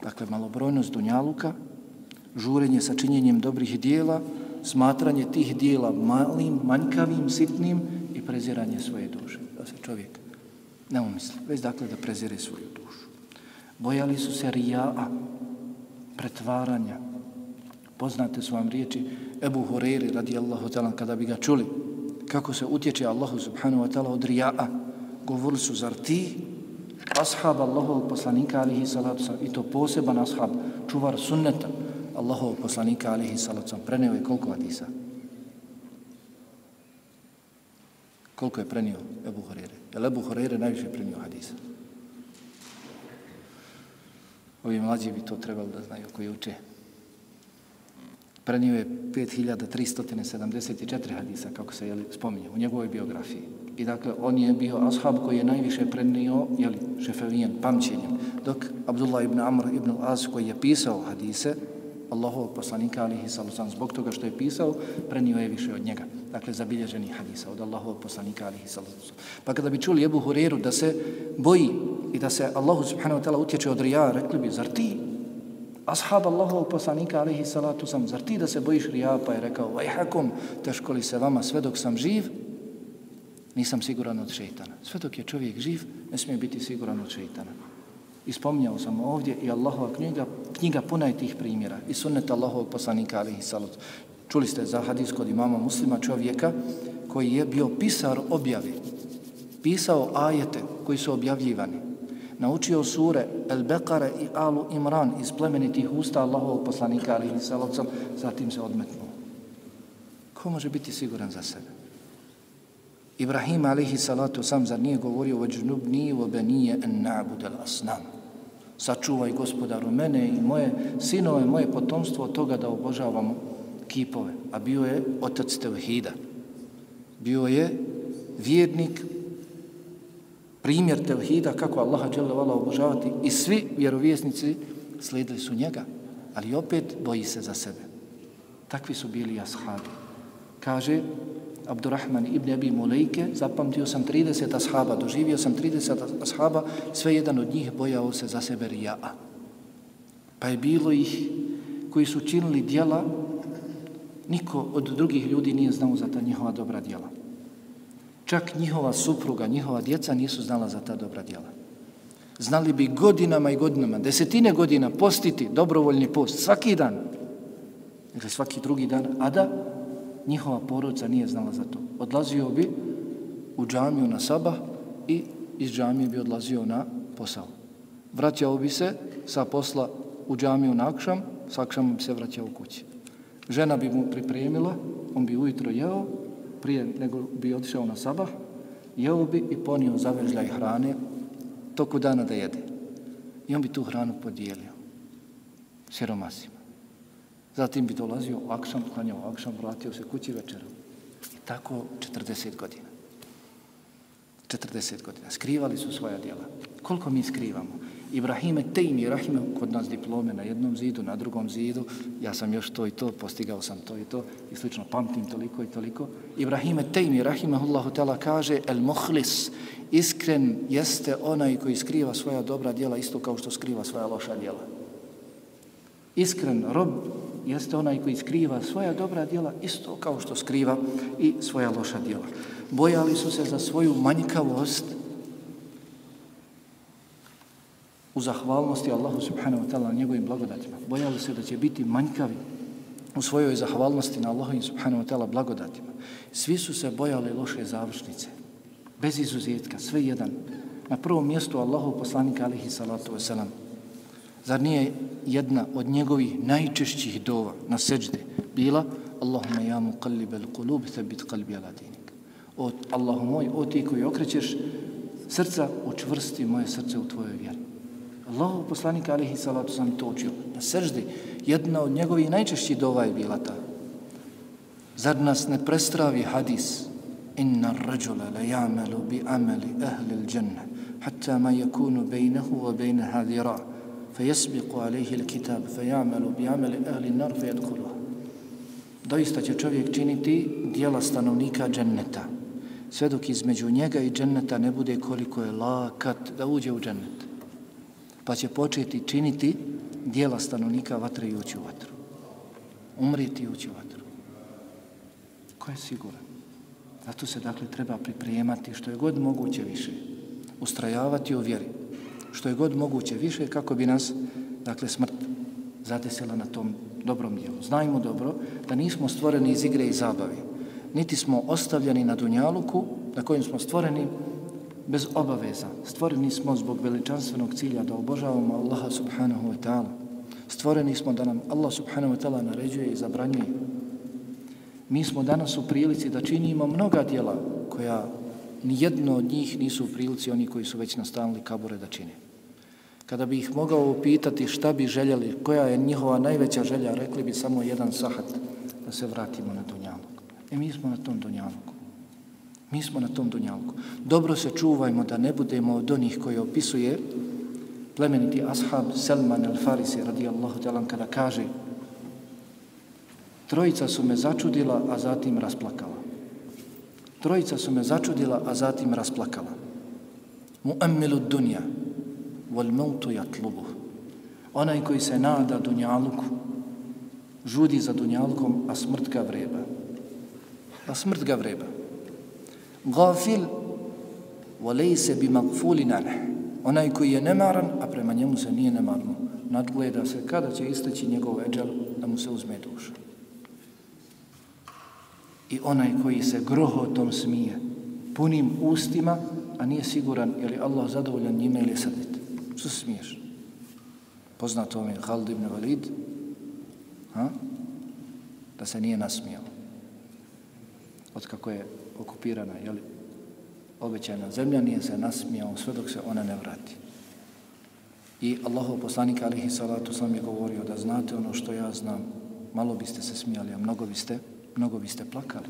Dakle, malobrojnost dunjaluka, žurenje sa činjenjem dobrih dijela, smatranje tih dijela malim, manjkavim, sitnim i preziranje svoje duše. Da se čovjek ne umisli, već dakle da prezire svoju dušu. Bojali su se rija'a, pretvaranja. Poznate su vam riječi Ebu Hureyri radijallahu ta'ala kada bi ga čuli kako se utječe Allahu subhanahu wa ta'ala od rija'a. Govorili su, zar ti, ashab Allahovog poslanika alihi salatu sam, i to poseban ashab, čuvar sunneta Allahovog poslanika alihi salatu sam, preneo je koliko hadisa? Koliko je prenio Ebu Horeire? Je li Ebu Horeire najviše prenio hadisa? Ovi mlađi bi to trebali da znaju koji uče. Prenio je 5374 hadisa, kako se jeli, spominje, u njegovoj biografiji. I dakle, on je bio ashab koji je najviše prenio, jeli, šefevijen, pamćenjem. Dok Abdullah ibn Amr ibn Az, koji je pisao hadise, Allahov poslanika alihi sallam, zbog toga što je pisao, prenio je više od njega. Dakle, zabilježeni hadisa od Allahovog poslanika alihi sallam. Pa kada bi čuli Ebu Huriru da se boji i da se Allahu subhanahu wa ta'ala utječe od rija, rekli bi, zar ti, ashab Allahovog poslanika alihi salatu sam, zar ti da se bojiš rija, pa je rekao, vajhakum, teško li se vama sve dok sam živ, nisam siguran od šeitana. Sve dok je čovjek živ, ne smije biti siguran od šeitana. I spominjao sam ovdje i Allahova knjiga, knjiga puna je tih primjera. I sunnet Allahovog poslanika alihi salatu. Čuli ste za hadis kod imama muslima čovjeka koji je bio pisar objavi. Pisao ajete koji su objavljivani naučio sure El Bekare i Alu Imran iz plemenitih usta Allahovog poslanika ali i zatim se odmetnuo. Ko može biti siguran za sebe? Ibrahim alihi salatu sam zar nije govorio o džnubni u obenije en al. Sačuvaj gospodaru mene i moje sinove, moje potomstvo od toga da obožavamo kipove. A bio je otac Tevhida. Bio je vjernik primjer tevhida kako Allaha dželevala obožavati i svi vjerovjesnici slijedili su njega, ali opet boji se za sebe. Takvi su bili ashabi. Kaže Abdurrahman ibn Abi Mulejke, zapamtio sam 30 ashaba, doživio sam 30 ashaba, sve jedan od njih bojao se za sebe rija'a. Pa je bilo ih koji su činili dijela, niko od drugih ljudi nije znao za ta njihova dobra dijela. Čak njihova supruga, njihova djeca nisu znala za ta dobra djela. Znali bi godinama i godinama, desetine godina postiti dobrovoljni post svaki dan, ili svaki drugi dan, a da njihova porodica nije znala za to. Odlazio bi u džamiju na sabah i iz džamije bi odlazio na posao. Vraćao bi se sa posla u džamiju na akšam, sa akšamom bi se vraćao u kući. Žena bi mu pripremila, on bi ujutro jeo, prije nego bi otišao na sabah, jeo bi i ponio zavežljaj hrane toku dana da jede. I on bi tu hranu podijelio siromasima. Zatim bi dolazio u akšam, klanjao akšam, vratio se kući večerom. I tako 40 godina. 40 godina. Skrivali su svoja djela. Koliko mi skrivamo? Ibrahime Tejmi, Rahime, kod nas diplome na jednom zidu, na drugom zidu, ja sam još to i to, postigao sam to i to, i slično pamtim toliko i toliko. Ibrahime Tejmi, Allahu Teala kaže, el mohlis, iskren jeste onaj koji skriva svoja dobra djela, isto kao što skriva svoja loša djela. Iskren rob jeste onaj koji skriva svoja dobra djela, isto kao što skriva i svoja loša djela. Bojali su se za svoju manjkavost, u zahvalnosti Allahu subhanahu wa ta'ala na njegovim blagodatima. Bojali se da će biti manjkavi u svojoj zahvalnosti na Allahu subhanahu wa ta'ala blagodatima. Svi su se bojali loše završnice. Bez izuzetka, sve jedan. Na prvom mjestu Allahu poslanika alihi salatu wasalam. Zar nije jedna od njegovih najčešćih dova na seđde bila Allahumma ja mu al qulub thabit qalbi ala dinik. O Allahu moj, o ti koji okrećeš srca, učvrsti moje srce u tvojoj vjeri. Allahu poslanik alihi salatu sam to učio. Na seždi jedna od njegovih najčešćih dova je bila ta. Zar nas ne prestravi hadis? Inna rajula la ya'malu bi amali ahli al-jannah hatta ma yakunu baynahu wa baynaha hadira fa jesbiku alaihi il kitab fa ja'malu bi ahli nar. Doista će čovjek činiti dijela stanovnika dženneta sve dok između njega i dženneta ne bude koliko je lakat da uđe u džennet pa će početi činiti dijela stanovnika vatre i ući u vatru. Umriti i ući u vatru. Ko je siguran? Zato se dakle treba pripremati što je god moguće više. Ustrajavati u vjeri. Što je god moguće više kako bi nas dakle smrt zadesila na tom dobrom dijelu. Znajmo dobro da nismo stvoreni iz igre i zabavi. Niti smo ostavljeni na dunjaluku na kojim smo stvoreni bez obaveza. Stvoreni smo zbog veličanstvenog cilja da obožavamo Allaha subhanahu wa ta'ala. Stvoreni smo da nam Allah subhanahu wa ta'ala naređuje i zabranjuje. Mi smo danas u prilici da činimo mnoga dijela koja nijedno od njih nisu u prilici oni koji su već nastanili kabure da čine. Kada bi ih mogao upitati šta bi željeli, koja je njihova najveća želja, rekli bi samo jedan sahat da se vratimo na Dunjalog. E mi smo na tom Dunjalogu. Mi smo na tom Dunjalogu. Dobro se čuvajmo da ne budemo od onih koji opisuje plemeniti ashab Selman al-Farisi radijallahu talan kada kaže Trojica su me začudila, a zatim rasplakala. Trojica su me začudila, a zatim rasplakala. Mu'ammilu dunja, wal mautu jatlubuh. Onaj koji se nada dunjaluku, žudi za dunjalukom, a smrt ga vreba. A smrt ga vreba. Gafil, walejse bi magfuli naneh. Onaj koji je nemaran, a prema njemu se nije nemarno, nadgleda se kada će isteći njegov eđel da mu se uzme duša i onaj koji se grohotom smije, punim ustima, a nije siguran je li Allah zadovoljan njime ili srdit. Što se smiješ? Poznato vam je Khalid ibn Valid, ha? da se nije nasmijao. Od kako je okupirana, je li obećana zemlja, nije se nasmijao sve dok se ona ne vrati. I Allahov poslanik alihi salatu sam je govorio da znate ono što ja znam, malo biste se smijali, a mnogo biste mnogo biste plakali.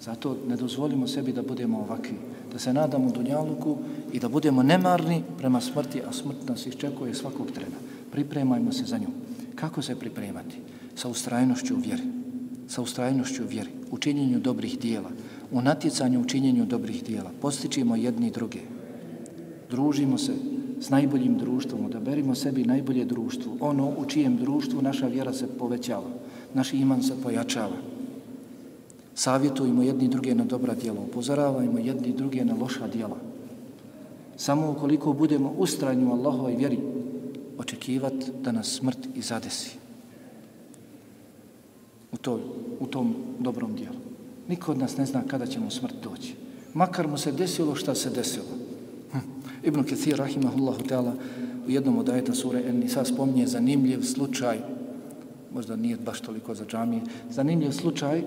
Zato ne dozvolimo sebi da budemo ovakvi, da se nadamo dunjaluku i da budemo nemarni prema smrti, a smrt nas iščekuje svakog trena. Pripremajmo se za nju. Kako se pripremati? Sa ustrajnošću u vjeri. Sa ustrajnošću u vjeri. U činjenju dobrih dijela. U natjecanju u činjenju dobrih dijela. Postičimo jedni druge. Družimo se s najboljim društvom. Odaberimo sebi najbolje društvo. Ono u čijem društvu naša vjera se povećava. Naš iman se pojačava savjetujemo jedni druge na dobra djela, upozoravajmo jedni druge na loša djela. Samo ukoliko budemo ustranju Allahovoj vjeri, očekivati da nas smrt i zadesi u, to, u tom dobrom dijelu. Niko od nas ne zna kada će mu smrt doći. Makar mu se desilo šta se desilo. Hm. Ibn Kathir, rahimahullahu ta'ala, u jednom od ajeta sure En Nisa spominje zanimljiv slučaj, možda nije baš toliko za džamije, zanimljiv slučaj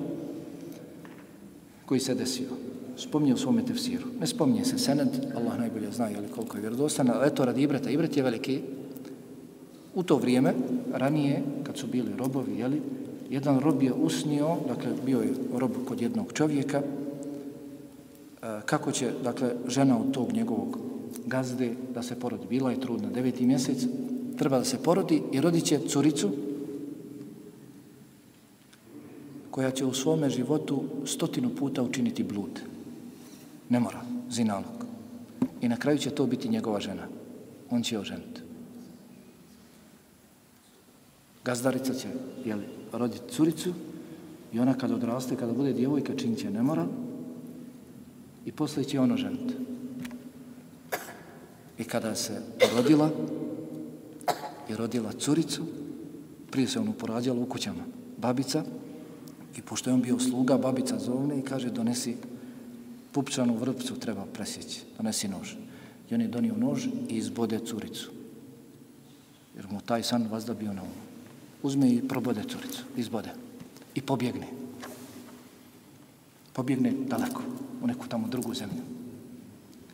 koji se desio. Spominje u svome tefsiru. Ne spominje se sened, Allah najbolje zna je li koliko je vjerodostan, ali eto radi Ibreta. Ibret je veliki. U to vrijeme, ranije, kad su bili robovi, jeli, jedan rob je usnio, dakle, bio je rob kod jednog čovjeka, e, kako će, dakle, žena od tog njegovog gazde da se porodi. Bila je trudna, deveti mjesec, treba da se porodi i rodit će curicu, koja će u svome životu stotinu puta učiniti blud. Ne mora, zinalog. I na kraju će to biti njegova žena. On će oženiti. Gazdarica će jel, roditi curicu i ona kada odraste, kada bude djevojka, čin će ne mora i poslije će ono ženiti. I kada se rodila i rodila curicu, prije se ono porađalo u kućama, babica, I pošto je on bio sluga, babica zovne i kaže donesi pupčanu vrpcu, treba presjeći, donesi nož. I on je donio nož i izbode curicu. Jer mu taj san vazda bio na umu. Uzme i probode curicu, izbode. I pobjegne. Pobjegne daleko, u neku tamo drugu zemlju.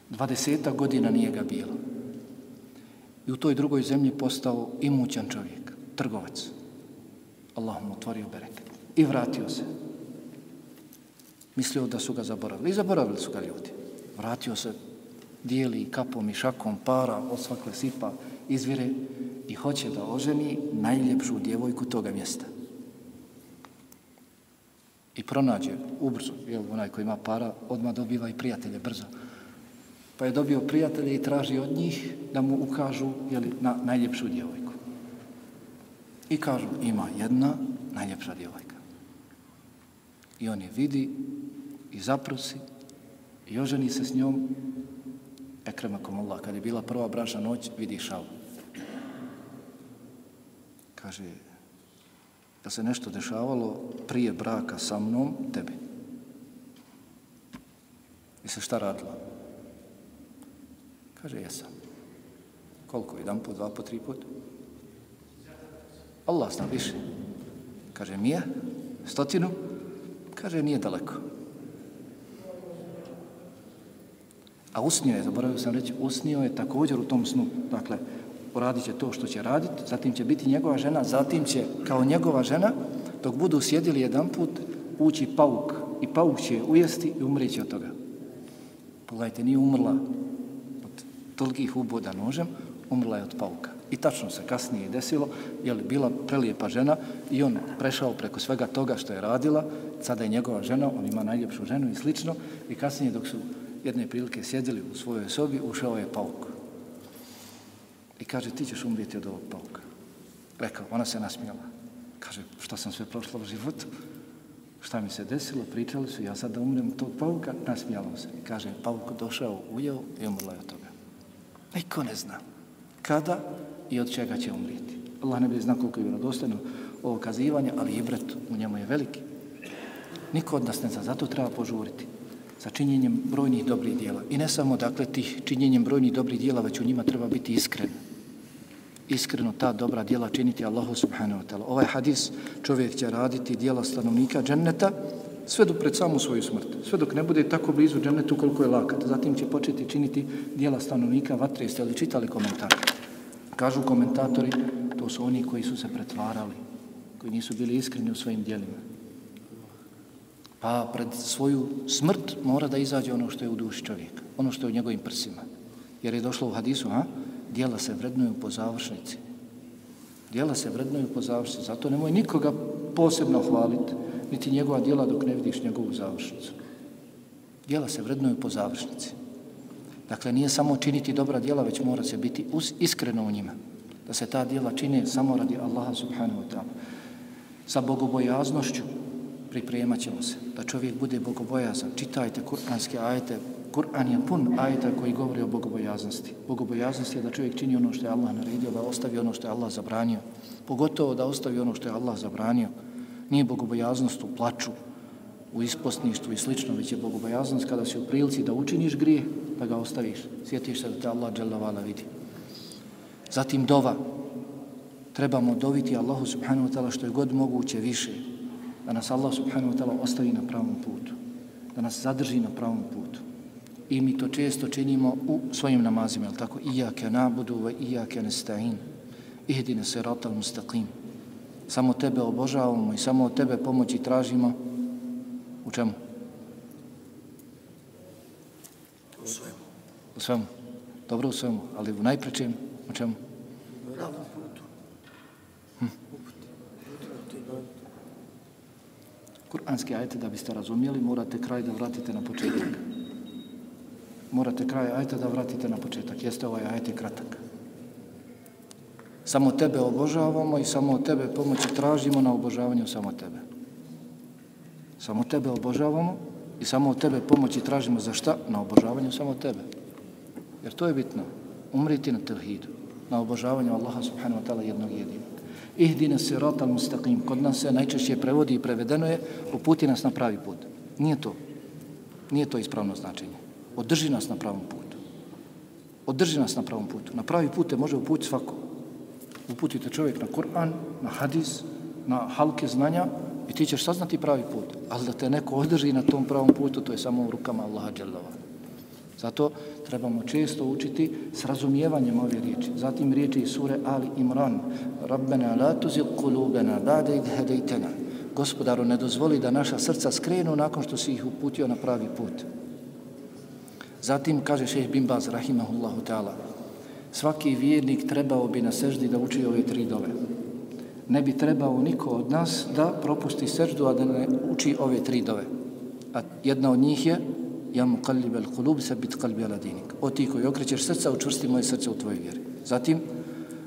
Dvadeseta godina nije ga bilo. I u toj drugoj zemlji postao imućan čovjek, trgovac. Allah mu otvorio bereket i vratio se. Mislio da su ga zaboravili. I zaboravili su ga ljudi. Vratio se, dijeli kapom i šakom para, od svakle sipa, izvire i hoće da oženi najljepšu djevojku toga mjesta. I pronađe ubrzo, jel, onaj koji ima para, odmah dobiva i prijatelje brzo. Pa je dobio prijatelje i traži od njih da mu ukažu jel, na najljepšu djevojku. I kažu, ima jedna najljepša djevojka. I on je vidi i zaprosi i oženi se s njom. Ekremakom Allah, kad je bila prva bražna noć, vidi šalu. Kaže, da se nešto dešavalo prije braka sa mnom, tebi. I se šta radila? Kaže, jesam. Koliko? Jedan put, dva put, tri put? Allah zna više. Kaže, mija? Stotinu? Kaže, nije daleko. A usnio je, zaboravio sam reći, usnio je također u tom snu. Dakle, uradit će to što će raditi, zatim će biti njegova žena, zatim će kao njegova žena, dok budu sjedili jedan put, ući pauk i pauk će ujesti i umrijeći od toga. Pogledajte, nije umrla od tolikih uboda nožem, umrla je od pauka. I tačno se kasnije desilo, je li bila prelijepa žena i on prešao preko svega toga što je radila, sada je njegova žena, on ima najljepšu ženu i slično, i kasnije dok su jedne prilike sjedili u svojoj sobi, ušao je pauk. I kaže, ti ćeš umrijeti od ovog pauka. Rekao, ona se nasmijala. Kaže, što sam sve prošla u životu? Šta mi se desilo? Pričali su, ja sad da umrem od tog pauka, nasmijalo se. I kaže, pauk došao, ujeo i umrla je od toga. Niko ne zna kada i od čega će umrijeti. Allah ne bi zna koliko je vjerodostojno ovo kazivanje, ali i u njemu je veliki. Niko od nas ne zna, zato treba požuriti sa činjenjem brojnih dobrih dijela. I ne samo, dakle, tih činjenjem brojnih dobrih dijela, već u njima treba biti iskren. Iskreno ta dobra dijela činiti Allahu subhanahu wa ta'ala. Ovaj hadis čovjek će raditi dijela stanovnika dženneta sve do pred samu svoju smrt. Sve dok ne bude tako blizu džennetu koliko je lakat. Zatim će početi činiti dijela stanovnika vatre. Jeste li čitali komentar? Kažu komentatori, to su oni koji su se pretvarali, koji nisu bili iskreni u svojim dijelima. Pa pred svoju smrt mora da izađe ono što je u duši čovjeka, ono što je u njegovim prsima. Jer je došlo u hadisu, a? Dijela se vrednuju po završnici. Dijela se vrednuju po završnici. Zato nemoj nikoga posebno hvaliti, niti njegova dijela dok ne vidiš njegovu završnicu. Dijela se vrednuju po završnici. Dakle, nije samo činiti dobra djela, već mora se biti iskreno u njima. Da se ta djela čine samo radi Allaha subhanahu wa ta'ala. Sa bogobojaznošću pripremat ćemo se. Da čovjek bude bogobojazan. Čitajte kuranske ajete. Kur'an je pun ajeta koji govori o bogobojaznosti. Bogobojaznost je da čovjek čini ono što je Allah naredio, da ostavi ono što je Allah zabranio. Pogotovo da ostavi ono što je Allah zabranio. Nije bogobojaznost u plaču, u isposništvu i slično, već je bogobojaznost kada si u prilici da učiniš grijeh, pa ga ostaviš. Sjetiš se da te Allah dželavala vidi. Zatim dova. Trebamo doviti Allahu subhanahu wa ta'ala što je god moguće više. Da nas Allah subhanahu wa ta'ala ostavi na pravom putu. Da nas zadrži na pravom putu. I mi to često činimo u svojim namazima, je tako? Iyake nabudu wa iyake nesta'in. Ihdine siratal mustaqim. Samo tebe obožavamo i samo od tebe pomoći tražimo. U čemu? U svemu. U svemu. Dobro u svemu, ali u najprečijem, u čemu? Hm. Kur'anski ajete da biste razumijeli, morate kraj da vratite na početak. Morate kraj ajete da vratite na početak. Jeste ovaj ajete kratak. Samo tebe obožavamo i samo od tebe pomoći tražimo na obožavanju samo tebe. Samo tebe obožavamo i samo od tebe pomoći tražimo za šta? Na obožavanju samo tebe. Jer to je bitno. Umriti na tevhidu. Na obožavanju Allaha subhanahu wa ta'ala jednog jedinog. Ihdina sirata mustaqim. Kod nas se najčešće prevodi i prevedeno je uputi nas na pravi put. Nije to. Nije to ispravno značenje. Održi nas na pravom putu. Održi nas na pravom putu. Na pravi put te može uputiti svako. Uputite čovjek na Kur'an, na hadis, na halke znanja, I ti ćeš saznati pravi put. Ali da te neko održi na tom pravom putu, to je samo u rukama Allaha Đalava. Zato trebamo često učiti s razumijevanjem ove riječi. Zatim riječi iz sure Ali Imran. Rabbena la tuzil kulubena bade id hedejtena. Gospodaru, ne dozvoli da naša srca skrenu nakon što si ih uputio na pravi put. Zatim kaže šeheh bin Baz, rahimahullahu ta'ala, svaki vjernik trebao bi na seždi da uči ove tri dove ne bi trebao niko od nas da propusti seždu, a da ne uči ove tri dove. A jedna od njih je Ja mu kalib el kulub se bit kalbi ala dinik. O ti koji okrećeš srca, učvrsti moje srce u tvojoj vjeri. Zatim,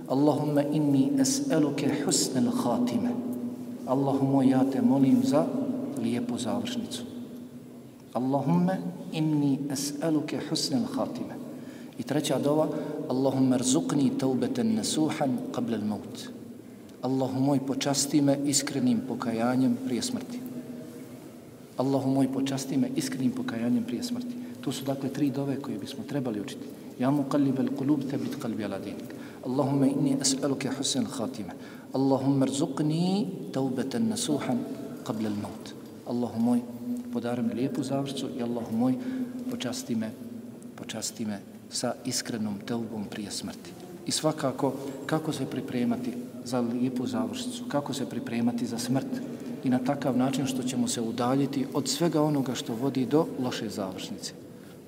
Allahumma inni es'eluke husnel khatime. Allahumo, ja te molim za lijepu završnicu. Allahumma inni es'eluke husnel khatime. I treća dova, Allahumma rzuqni taubeten nasuhan qabla al-maut. Allahu moj počasti me iskrenim pokajanjem prije smrti. Allahu moj počasti me iskrenim pokajanjem prije smrti. To su dakle tri dove koje bismo trebali učiti. Ja mu kalib al kulub tebit kalbi ala dinik. Allahumma inni as'aluke husen khatime. Allahumma rzuqni taubeten nasuhan qabla al maut. Allahu moj podari me lijepu završcu i Allahu moj počasti me počasti me sa iskrenom teubom prije smrti. I svakako, kako se pripremati za lijepu završnicu, kako se pripremati za smrt i na takav način što ćemo se udaljiti od svega onoga što vodi do loše završnice.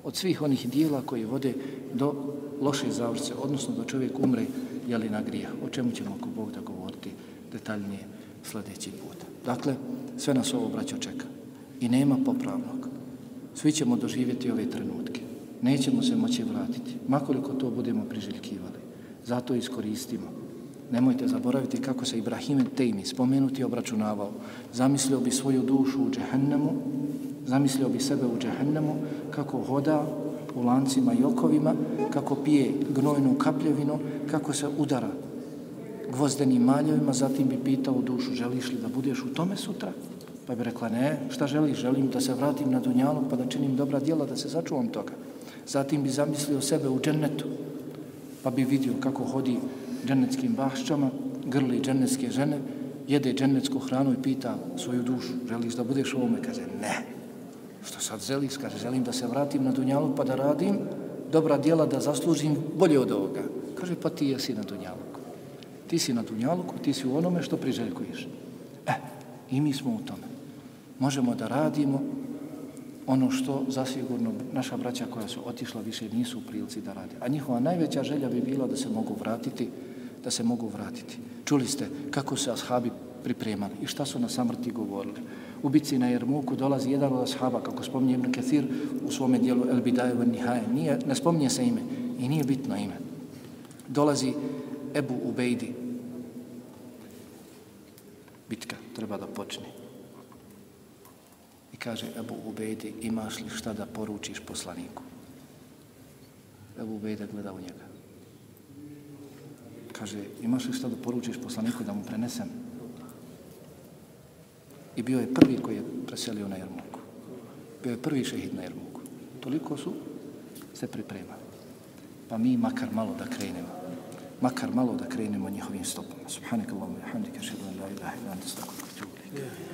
Od svih onih dijela koji vode do loše završnice, odnosno da čovjek umre jeli na grijeh. O čemu ćemo ako Bog da govoriti detaljnije sljedeći put. Dakle, sve nas ovo braćo čeka. I nema popravnog. Svi ćemo doživjeti ove trenutke. Nećemo se moći vratiti. Makoliko to budemo priželjkivali. Zato iskoristimo. Nemojte zaboraviti kako se Ibrahim Tejmi spomenuti obračunavao. Zamislio bi svoju dušu u džehennemu, zamislio bi sebe u džehennemu, kako hoda u lancima i okovima, kako pije gnojnu kapljevinu, kako se udara gvozdenim maljevima, zatim bi pitao dušu, želiš li da budeš u tome sutra? Pa bi rekla, ne, šta želiš? Želim da se vratim na Dunjalu pa da činim dobra djela, da se začuvam toga. Zatim bi zamislio sebe u džennetu, pa bi vidio kako hodi džennetskim bašćama, grli džennetske žene, jede džennetsku hranu i pita svoju dušu, želiš da budeš u ovome? Kaže, ne. Što sad želiš? Kaže, želim da se vratim na Dunjalu pa da radim dobra djela, da zaslužim bolje od ovoga. Kaže, pa ti jesi na Dunjaluku. Ti si na Dunjaluku, ti si u onome što priželjkuješ. E, i mi smo u tome. Možemo da radimo ono što zasigurno naša braća koja su otišla više nisu u prilici da rade. A njihova najveća želja bi bila da se mogu vratiti, da se mogu vratiti. Čuli ste kako se ashabi pripremali i šta su na samrti govorili. U bitci na Jermuku dolazi jedan od ashaba, kako spominje Ibn Kathir u svome dijelu El Bidaju van Nihaje. Nije, ne spominje se ime i nije bitno ime. Dolazi Ebu Ubejdi. Bitka treba da počne. I kaže Ebu Ubejdi, imaš li šta da poručiš poslaniku? Ebu Ubejdi gleda u njega. Kaže, imaš li šta da poručiš poslaniku da mu prenesem? I bio je prvi koji je preselio na Jermuku. Bio je prvi šehid na Jermuku. Toliko su se pripremali. Pa mi makar malo da krenemo. Makar malo da krenemo njihovim stopama. Subhanak Allahumma hamdika, šedu an la ilaha illa anta astaghfiruka wa atubu kutu